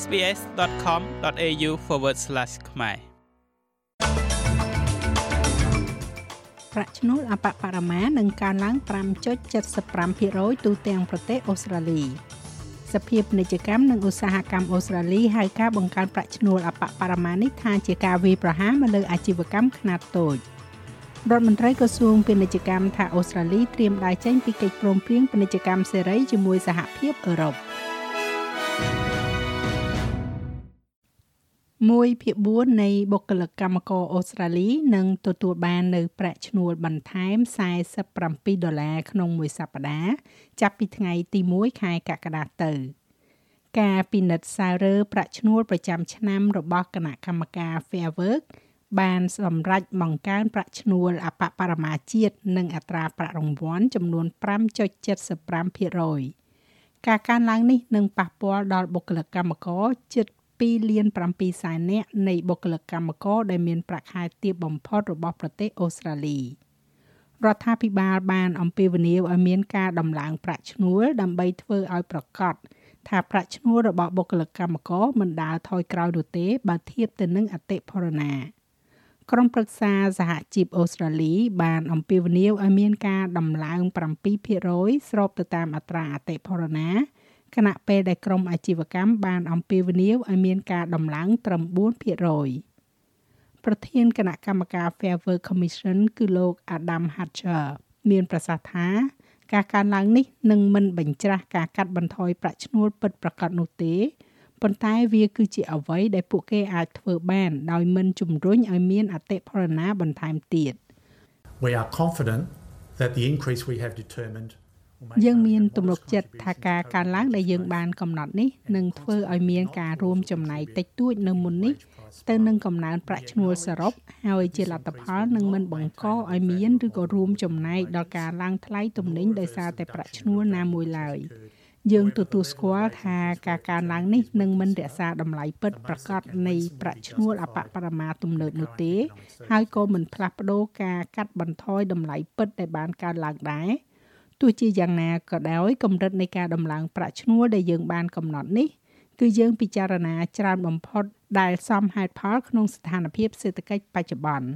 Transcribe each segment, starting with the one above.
sbs.com.au/ ខ្មែរប្រាក់ឈ្នួលអបបរមានឹងកើនឡើង5.75%ទូទាំងប្រទេសអូស្ត្រាលីសភាពាណិជ្ជកម្មនិងឧស្សាហកម្មអូស្ត្រាលីហៅការបង្កើនប្រាក់ឈ្នួលអបបរមានេះថាជាការវាយប្រហារមកលើអាជីវកម្មខ្នាតតូចរដ្ឋមន្ត្រីក្រសួងពាណិជ្ជកម្មថាអូស្ត្រាលីត្រៀមដើរចេញពីកិច្ចព្រមព្រៀងពាណិជ្ជកម្មសេរីជាមួយសហភាពអឺរ៉ុប 1ភាគ4នៃបុគ្គលិកកម្មករអូស្ត្រាលីនឹងទទួលបាននៅប្រាក់ឈ្នួលបន្ថែម47ដុល្លារក្នុងមួយសប្តាហ៍ចាប់ពីថ្ងៃទី1ខែកក្កដាទៅការពិនិត្យសាររើប្រាក់ឈ្នួលប្រចាំឆ្នាំរបស់គណៈកម្មការ Fair Work បានសម្រេចបង្កើនប្រាក់ឈ្នួលអបបរមាជាតិនិងអត្រាប្រាក់រង្វាន់ចំនួន5.75%ការកើនឡើងនេះនឹងប៉ះពាល់ដល់បុគ្គលិកកម្មករជិត 2លាន7សែននាក់នៃបុគ្គលិកកម្មករដែលមានប្រាក់ខែទាបបំផុតរបស់ប្រទេសអូស្ត្រាលីរដ្ឋាភិបាលបានអំពាវនាវឲ្យមានការដំឡើងប្រាក់ឈ្នួលដើម្បីធ្វើឲ្យប្រកាសថាប្រាក់ឈ្នួលរបស់បុគ្គលិកកម្មករមិនដើរថយក្រោយនោះទេបើធៀបទៅនឹងអតិផរណាក្រុមប្រឹក្សាសហជីពអូស្ត្រាលី បានអំពាវនាវឲ្យមានការដំឡើង7%ស្របទៅតាមអត្រាអតិផរណា ខណៈពេលដែលក្រមអាជីវកម្មបានអំពាវនាវឲ្យមានការដំឡើងត្រឹម4%ប្រធានគណៈកម្មការ Fair Work Commission គឺលោក Adam Hatcher មានប្រសាសន៍ថា ការកើនឡើងនេះនឹងមិនបញ្ច្រាស់ការកាត់បន្ថយប្រាក់ឈ្នួលពិតប្រាកដនោះទេប៉ុន្តែវាគឺជាអ្វីដែលពួកគេអាចធ្វើបានដោយមិនជំរុញឲ្យមានអតិផរណាបន្ថែមទៀត We are confident that the increase we have determined យើងមានទំនុកចិត្តថាការកើនឡើងដែលយើងបានកំណត់នេះនឹងធ្វើឲ្យមានការរួមចំណែកតិចតួចនៅមុននេះទៅនឹងកំណើនប្រាក់ឈ្នួលសរុបហើយជាលទ្ធផលនឹងមិនបង្កឲ្យមានឬក៏រួមចំណែកដល់ការឡើងថ្លៃទំនិញដោយសារតែប្រាក់ឈ្នួលណាមួយឡើយយើងទទួលស្គាល់ថាការកើនឡើងនេះនឹងមិនរក្សាតម្លៃពិតប្រាកដនៃប្រាក់ឈ្នួលអបបរមាទំនើបនោះទេ ហើយក៏មិនផ្លាស់ប្ដូរការកាត់បន្ថយតម្លៃពិតដែលបានកើនឡើងដែរ ទោះជាយ៉ាងណាក៏ដោយកម្រិតនៃការដំឡើងប្រាក់ឈ្នួលដែលយើងបានកំណត់នេះគឺយើងពិចារណាច្រើនបំផុតដែលសមហេតុផលក្នុងស្ថានភាពសេដ្ឋកិច្ចបច្ចុប្បន្ន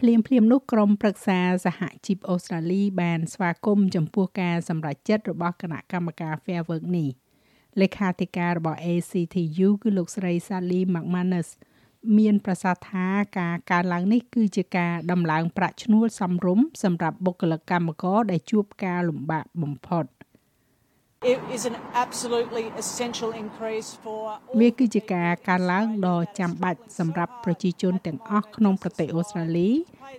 ភ្លាមភ្លាមនោះក្រុមប្រឹក្សាសហជីពអូស្ត្រាលីបានស្វាគមន៍ចំពោះការសម្រេចចិត្តរបស់គណៈកម្មការ Fair Work នេះលេខាធិការរបស់ ACTU គឺលោកស្រី Sally McManus មានប្រសាសន៍ថាការកើនឡើងនេះគឺជាការដំឡើងប្រាក់ឈ្នួលសមរម្យសម្រាប់បុគ្គលិកកម្មករដែលជួបការលំបាកបំផុត It is an absolutely essential increase for វាគឺជាការកើនឡើងដ៏ចាំបាច់សម្រាប់ប្រជាជនទាំងអស់ក្នុងប្រទេសអូស្ត្រាលី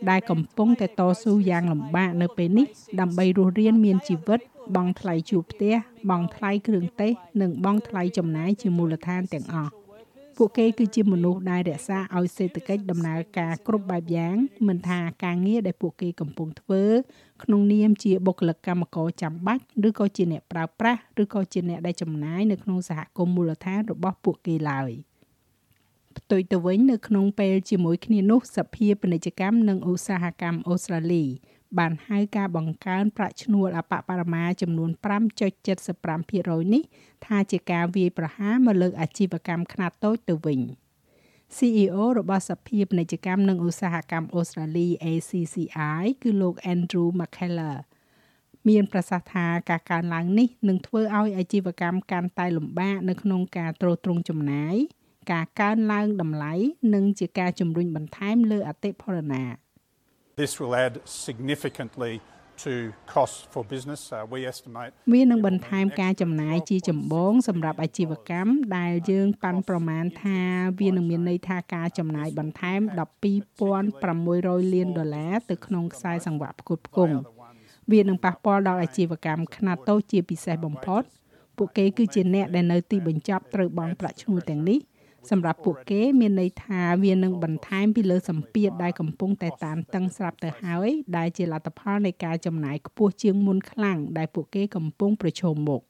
ដែលកំពុងតែតស៊ូយ៉ាងលំបាកនៅពេលនេះដើម្បីរស់រានមានជីវិតបង់ថ្លៃជួលផ្ទះបង់ថ្លៃគ្រឿងទេសនិងបង់ថ្លៃចំណាយជាមូលដ្ឋានទាំងអស់ ពួកគេគឺជាមនុស្សដែលរក្សាឲ្យសេដ្ឋកិច្ចដំណើរការគ្រប់បែបយ៉ាង មិនថាការងារដែលពួកគេកំពុងធ្វើ ក្នុងនាមជាបុគ្គលិកកម្មករចាំបាច់ឬក៏ជាអ្នកប្រើប្រាស់ឬក៏ជាអ្នកដែលចំណាយនៅក្នុងសហគមន៍មូលដ្ឋានរបស់ពួកគេឡើយផ្ទុយទៅវិញនៅក្នុងពេលជាមួយគ្នានោះសភាពាណិជ្ជកម្មនិងឧស្សាហកម្មអូស្ត្រាលី បានហៅការបង្កើនប្រាក់ឈ្នួលអបបរមាចំនួន5.75%នេះថាជាការវាយប្រហារមកលើអាជីវកម្មខ្នាតតូចទៅវិញ CEO របស់សភាពាណិជ្ជកម្មនិងឧស្សាហកម្មអូស្ត្រាលី ACCI គឺលោក Andrew McKellar មានប្រសាសន៍ថាការកើនឡើងនេះនឹងធ្វើឲ្យអាជីវកម្មកាន់តែលំបាកនៅក្នុងការទ្រទ្រង់ចំណាយការកើនឡើងតម្លៃនិងជាការជំរុញបន្ថែមលើអតិផរណា This will add significantly to costs for business uh, we estimate វានឹងបន្ថែមការចំណាយជាចម្បងសម្រាប់អាជីវកម្មដែលយើងប៉ាន់ប្រមាណថាវានឹងមានន័យថាការចំណាយបន្ថែម12,600លានដុល្លារទៅក្នុងខ្សែសង្វាក់ផ្គត់ផ្គង់វានឹងប៉ះពាល់ដល់អាជីវកម្មខ្នាតតូចជាពិសេសបំផុតពួកគេគឺជាអ្នកដែលនៅទីបញ្ចប់ត្រូវបង់ប្រាក់ឈ្នួលទាំងនេះ សម្រាប់ពួកគេមានន័យថាវានឹងបន្ថែមពីលើសម្ពាធដែលកំពុងតែតានតឹងស្រាប់ទៅហើយដែលជាលទ្ធផលនៃការចំណាយខ្ពស់ជាងមុនខ្លាំងដែលពួកគេកំពុងប្រឈមមុខ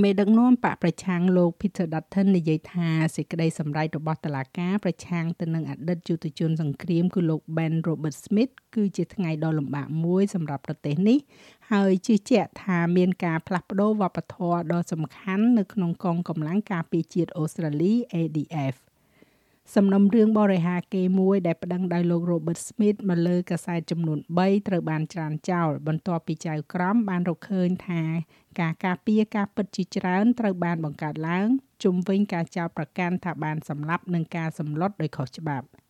មេដឹកនាំបកប្រឆាំងលោក Peter Dutton និយាយថាសេចក្តីសម្រេចរបស់តុលាការប្រឆាំងទៅនឹងអតីតយុទ្ធជនសង្គ្រាមគឺលោក Ben Robert Smith គឺជាថ្ងៃដ៏លំបាកមួយសម្រាប់ប្រទេសនេះហើយជឿជាក់ថាមានការផ្លាស់ប្ដូរវប្បធម៌ដ៏សំខាន់នៅក្នុងកងកម្លាំងការពារជាតិអូស្ត្រាលី ADF ។សំណុំរឿងបរិហាគេមួយដែលប្តឹងដោយលោក Robert Smith មកលើកាសែតចំនួន3ត្រូវបានច្រានចោលបន្ទាប់ពីចៅក្រមបានរកឃើញថា ការការពារការពិតជាច្រើនត្រូវបានបង្កើតឡើងជុំវិញការចោទប្រកាន់ថាបានសម្លាប់និងការសម្លុតដោយខុសច្បាប់។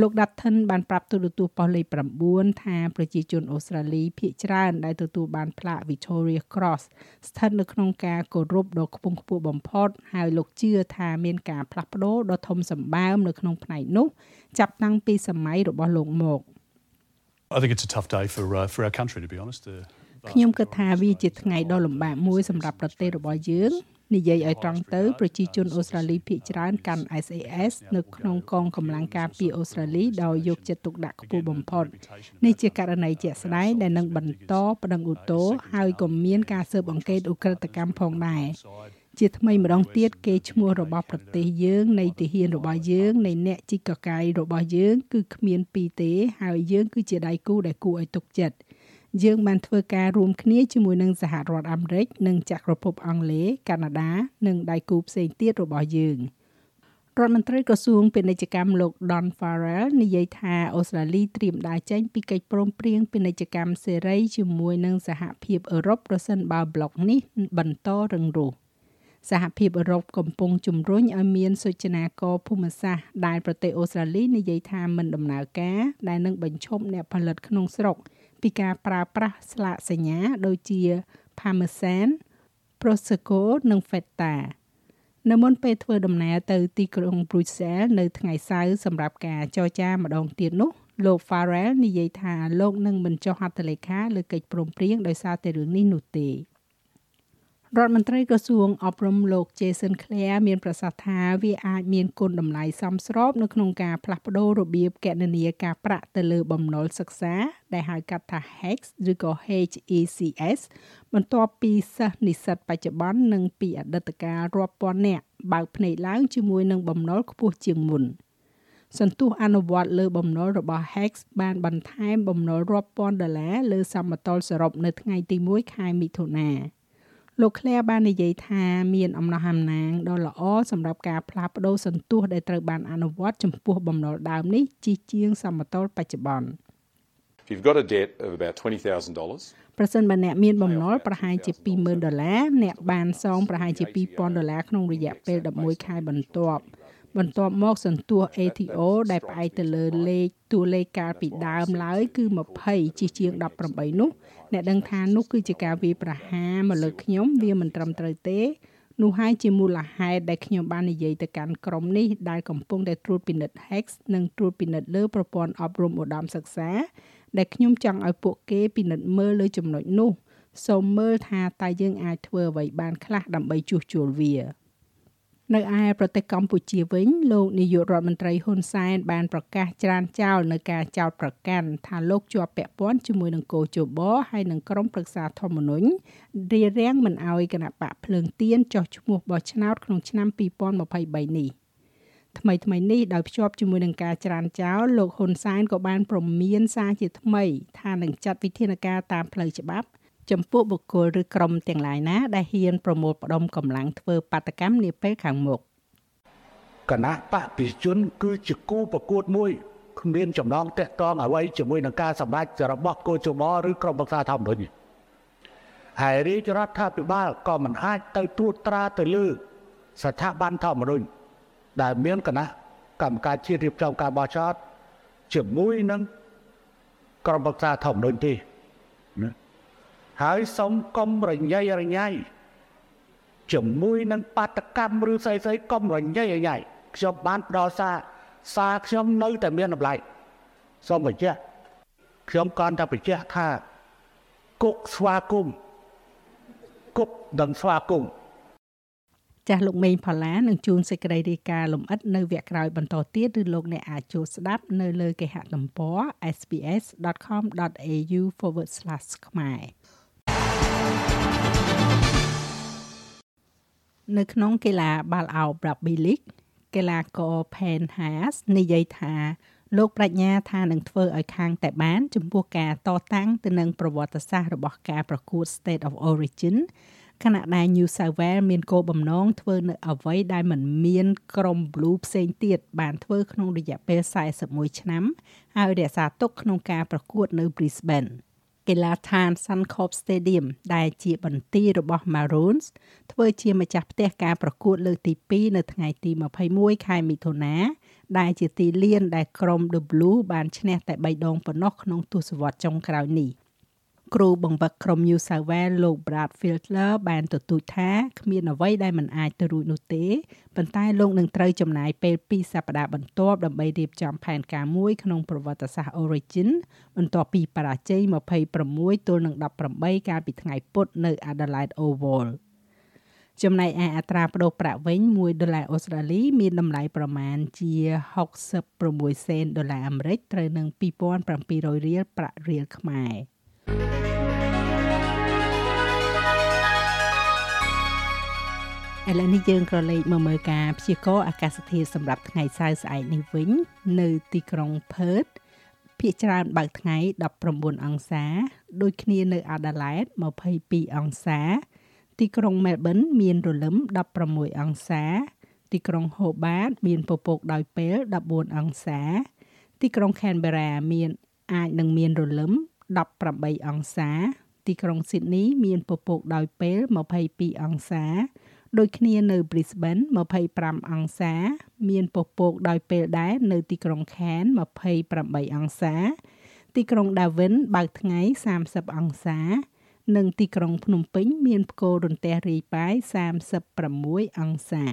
លោក Dutton បានប្រាប់ទូរទស្សន៍ប៉ុស្តិ៍លេខ9ថាប្រជាជនអូស្ត្រាលីភាគច្រើនដែលទទួលបានផ្លាក Victoria Cross ស្ថិតនៅក្នុងការគោរពដ៏ខ្ពង់ខ្ពស់បំផុតហើយលោកជឿថាមានការផ្លាស់ប្ដូរដ៏ធំសម្បើមនៅក្នុងផ្នែកនោះចាប់តាំងពីសម័យរបស់លោកមក I think it's a tough day for uh, for our country to be honest. ខ្ញុំគិតថាវាជាថ្ងៃដ៏លំបាកមួយសម្រាប់ប្រទេសរបស់យើងនិយាយឲ្យត្រង់ទៅប្រជាជនអូស្ត្រាលីភាគច្រើនកាន់ SAS នៅក្នុងកងកម្លាំងការពារអូស្ត្រាលីដោយយកចិត្តទុកដាក់ខ្ពស់បំផុតនេះជាករណីជាក់ស្ដែងដែលនឹងបន្តប្តឹងឧទ្ធរណ៍ហើយក៏មានការស៊ើបអង្កេតឧក្រិដ្ឋកម្មផងដែរជាថ្មីម្ដងទៀតគេឈ្មោះរបស់ប្រទេសយើងនៃទាហានរបស់យើងនៃអ្នកជីកកកាយរបស់យើង គឺគ្មានពីរទេ ហើយយើងគឺជាដៃគូដែលគួរឲ្យទុកចិត្ត យើងបានធ្វើការរួមគ្នាជាមួយនឹងសហរដ្ឋអាមេរិកនិងចក្រភពអង់គ្លេសកាណាដានិងដៃគូផ្សេងទៀតរបស់យើងរដ្ឋមន្ត្រីក្រសួងពាណិជ្ជកម្មលោក Don Farrell និយាយថាអូស្ត្រាលីត្រៀមដើរចេញពីកិច្ចព្រមព្រៀងពាណិជ្ជកម្មសេរីជាមួយនឹងសហភាពអឺរ៉ុបប្រសិនបើប្លុកនេះបន្តរឹងរូសសហភាពអឺរ៉ុបកំពុងជំរុញឲ្យមានសុចនាករភូមិសាស្ត្រដែលប្រទេសអូស្ត្រាលីនិយាយថាមិនដំណើរការដែលនឹងបញ្ឈប់អ្នកផលិតក្នុងស្រុក ពីការប្រើប្រាស់ស្លាកសញ្ញាដូចជា Parmesan, Prosecco និង Feta នៅមុនពេលធ្វើដំណើរទៅទីក្រុង Brussels នៅថ្ងៃសៅរ៍សម្រាប់ការចរចាម្ដងទៀតនោះលោក Farrell និយាយថាលោកនឹងមិនចុះហត្ថលេខាលើកិច្ចព្រមព្រៀងដោយសារតែរឿងនេះនោះទេ។ រដ្ឋមន្ត្រីក្រសួងអប់រំលោក Jason Clare មានប្រសាសន៍ថាវាអាចមានគុណតម្លៃសមស្របនៅក្នុងការផ្លាស់ប្ដូររបៀបគណនាការប្រាក់ទៅលើបំណុលសិក្សា ដែលហៅកាត់ថា HEX ឬក៏ HECS បន្ទាប់ពីសិស្សនិស្សិតបច្ចុប្បន្ននិងពីអតីតកាលរាប់ពាន់នាក់បើកភ្នែកឡើងជាមួយនឹងបំណុលខ្ពស់ជាងមុនសន្ទុះអនុវត្តលើបំណុលរបស់ Hex បានបន្ថែមបំណុលរាប់ពាន់ដុល្លារលើសមតុល្យសរុបនៅថ្ងៃទី1ខែមិថុនា លោកឃ្លែបាននិយាយថាមានអំណះអំណាងដ៏ល្អសម្រាប់ការផ្លាស់ប្ដូរសន្ទុះដែលត្រូវបានអនុវត្តចំពោះបំណុលដើមនេះជាជាងសមតុល្យបច្ចុប្បន្ន If you've got a debt of about $20,000 ប្រសិនបើអ្នកមានបំណុលប្រហែលជា20,000ដុល្លារអ្នកបានសងប្រហែលជា2000ដុល្លារក្នុងរយៈពេល11ខែបន្ទាប់ បន្ទាប់មកសន្ទុះ ATO ដែលផ្អែកទៅលើលេខតួលេខកាលពីដើមឡើយគឺ20ជាជាង18នោះអ្នកដឹងថានោះគឺជាការវាយប្រហារមកលើខ្ញុំវាមិនត្រឹមត្រូវទេនោះហើយជាមូលហេតុដែលខ្ញុំបាននិយាយទៅកាន់ក្រុមនេះដែលកំពុងតែត្រួតពិនិត្យ Hex និងត្រួតពិនិត្យលើប្រព័ន្ធអប់រំឧត្តមសិក្សាដែលខ្ញុំចង់ឲ្យពួកគេពិនិត្យមើលលើចំណុចនោះសូមមើលថាតើយើងអាចធ្វើអ្វីបានខ្លះដើម្បីជួសជុលវា។ នៅឯប្រទេសកម្ពុជាវិញលោកនាយករដ្ឋមន្ត្រីហ៊ុនសែនបានប្រកាសច្រានចោលនៅការចោទប្រកាន់ថាលោកជាប់ពាក់ព័ន្ធជាមួយនឹងកោជបហើយនឹងក្រុមប្រឹក្សាធម្មនុញ្ញរារាំងមិនអោយគណៈបកភ្លើងទៀនចោះឈ្មោះបោះឆ្នោតក្នុងឆ្នាំ2023នេះថ្មីថ្មីនេះដោយភ្ជាប់ជាមួយនឹងការច្រានចោលលោកហ៊ុនសែនក៏បាន ប្រមានសារជាថ្មី ថានឹងចាត់វិធានការតាមផ្លូវច្បាប់ ចំពោះបុគ្គលឬក្រុមទាំងឡាយណា ដែលហ៊ានប្រមូលផ្ដុំកម្លាំងធ្វើបាតកម្មនាពេលខាងមុខគណៈបកពិជនគឺជាគូប្រកួតមួយគ្មានចំណងតាក់ទងអ្វីជាមួយនឹងការសម្រេចរបស់កោជមឬក្រុមប្រឹក្សាធម្មនុញ្ញហើយរាជរដ្ឋាភិបាលក៏មិនអាចទៅត្រួតត្រាទៅលើស្ថាប័នធម្មនុញ្ញដែលមានគណៈកម្មការជាតិរៀបចំការបោះឆ្នោតជាមួយនឹងក្រុមប្រឹក្សាធម្មនុញ្ញទេណា ហើយសូមកុំរញ៉ៃរញ៉ៃជាមួយនឹងបាតកម្មឬស្អីស្អីកុំរញ៉ៃរញ៉ៃខ្ញុំបានផ្ដល់សារសារខ្ញុំនៅតែមានតម្លៃសូមបញ្ជាក់ខ្ញុំ còn តែបញ្ជាក់ថាគុកស្វាគមន៍គុកដឹងស្វាគមន៍ចាស់លោកមេងផល្លានឹងជួនសេចក្តីរាយការណ៍លំអិតនៅវគ្គក្រោយបន្តទៀតឬលោកអ្នកអាចចូលស្ដាប់នៅលើគេហទំព័រ sbs.com.au/ ខ្មែរ នៅក្នុងកីឡាបាល់ឱប Rugby League កីឡាករ Penn Haas និយាយថាលោកប្រាជ្ញាថានឹងធ្វើឲ្យខាងតែបាន ចំពោះការតតាំងទៅនឹងប្រវត្តិសាស្ត្ររបស់ការប្រកួត State of Origin ខណៈដែល New South Wales មានគោលបំណងធ្វើនៅអ្វីដែលមិនមានក្រុម Blue ផ្សេងទៀតបានធ្វើក្នុងរយៈពេល41ឆ្នាំហើយរក្សាទុកក្នុងការប្រកួតនៅ Brisbane កីឡាដ្ឋាន Suncorp Stadium ដែលជាបន្ទាយរបស់ Maroons ធ្វើជាម្ចាស់ផ្ទះការប្រកួតលើកទី2នៅថ្ងៃទី21ខែមិថុនាដែលជាទីលានដែលក្រុម The Blue បានឈ្នះតែ3ដងប៉ុណ្ណោះក្នុងទសវត្សរ៍ចុងក្រោយនេះ គ្រូបង្វឹកក្រុម New South Wales លោក Brad Fielder បានទទូចថាគ្មានអ្វីដែលមិនអាចទៅរួចនោះទេប៉ុន្តែលោកនឹងត្រូវចំណាយពេល2សប្តាហ៍បន្ទាប់ដើម្បីរៀបចំផែនការមួយក្នុងប្រវត្តិសាស្ត្រ Origin បន្ទាប់ពីបរាជ័យ26ទល់នឹង18កាលពីថ្ងៃពុធនៅ Adelaide Oval ចំណែកឯអត្រាប្តូរប្រាក់វិញ1ដុល្លារអូស្ត្រាលី មានតម្លៃប្រមាណជា66សេនដុល្លារអាមេរិកត្រូវនឹង2700រៀលប្រាក់រៀលខ្មែរ ឥឡូវនេះយើងក៏លេខមកមើលការព្យាករណ៍អាកាសធាតុសម្រាប់ថ្ងៃសៅរ៍ស្អែកនេះវិញ នៅទីក្រុង Perth ភាគច្រើនបើកថ្ងៃ19អង្សា ដូចគ្នានៅ Adelaide 22អង្សា ទីក្រុង Melbourne មានរលឹម16អង្សា ទីក្រុង Hobart មានពពកដោយពេល14អង្សា ទីក្រុង Canberra មានអាចនឹងមានរលឹម18អង្សា ទីក្រុង Sydney មានពពកដោយពេល22អង្សា ដូចគ្នានៅ Brisbane 25អង្សា មានពពកដោយពេលដែរនៅទីក្រុង Cairns 28អង្សា ទីក្រុង Darwin បើកថ្ងៃ30អង្សា និងទីក្រុងភ្នំពេញ មានផ្គររន្ទះរាយប៉ាយ36អង្សា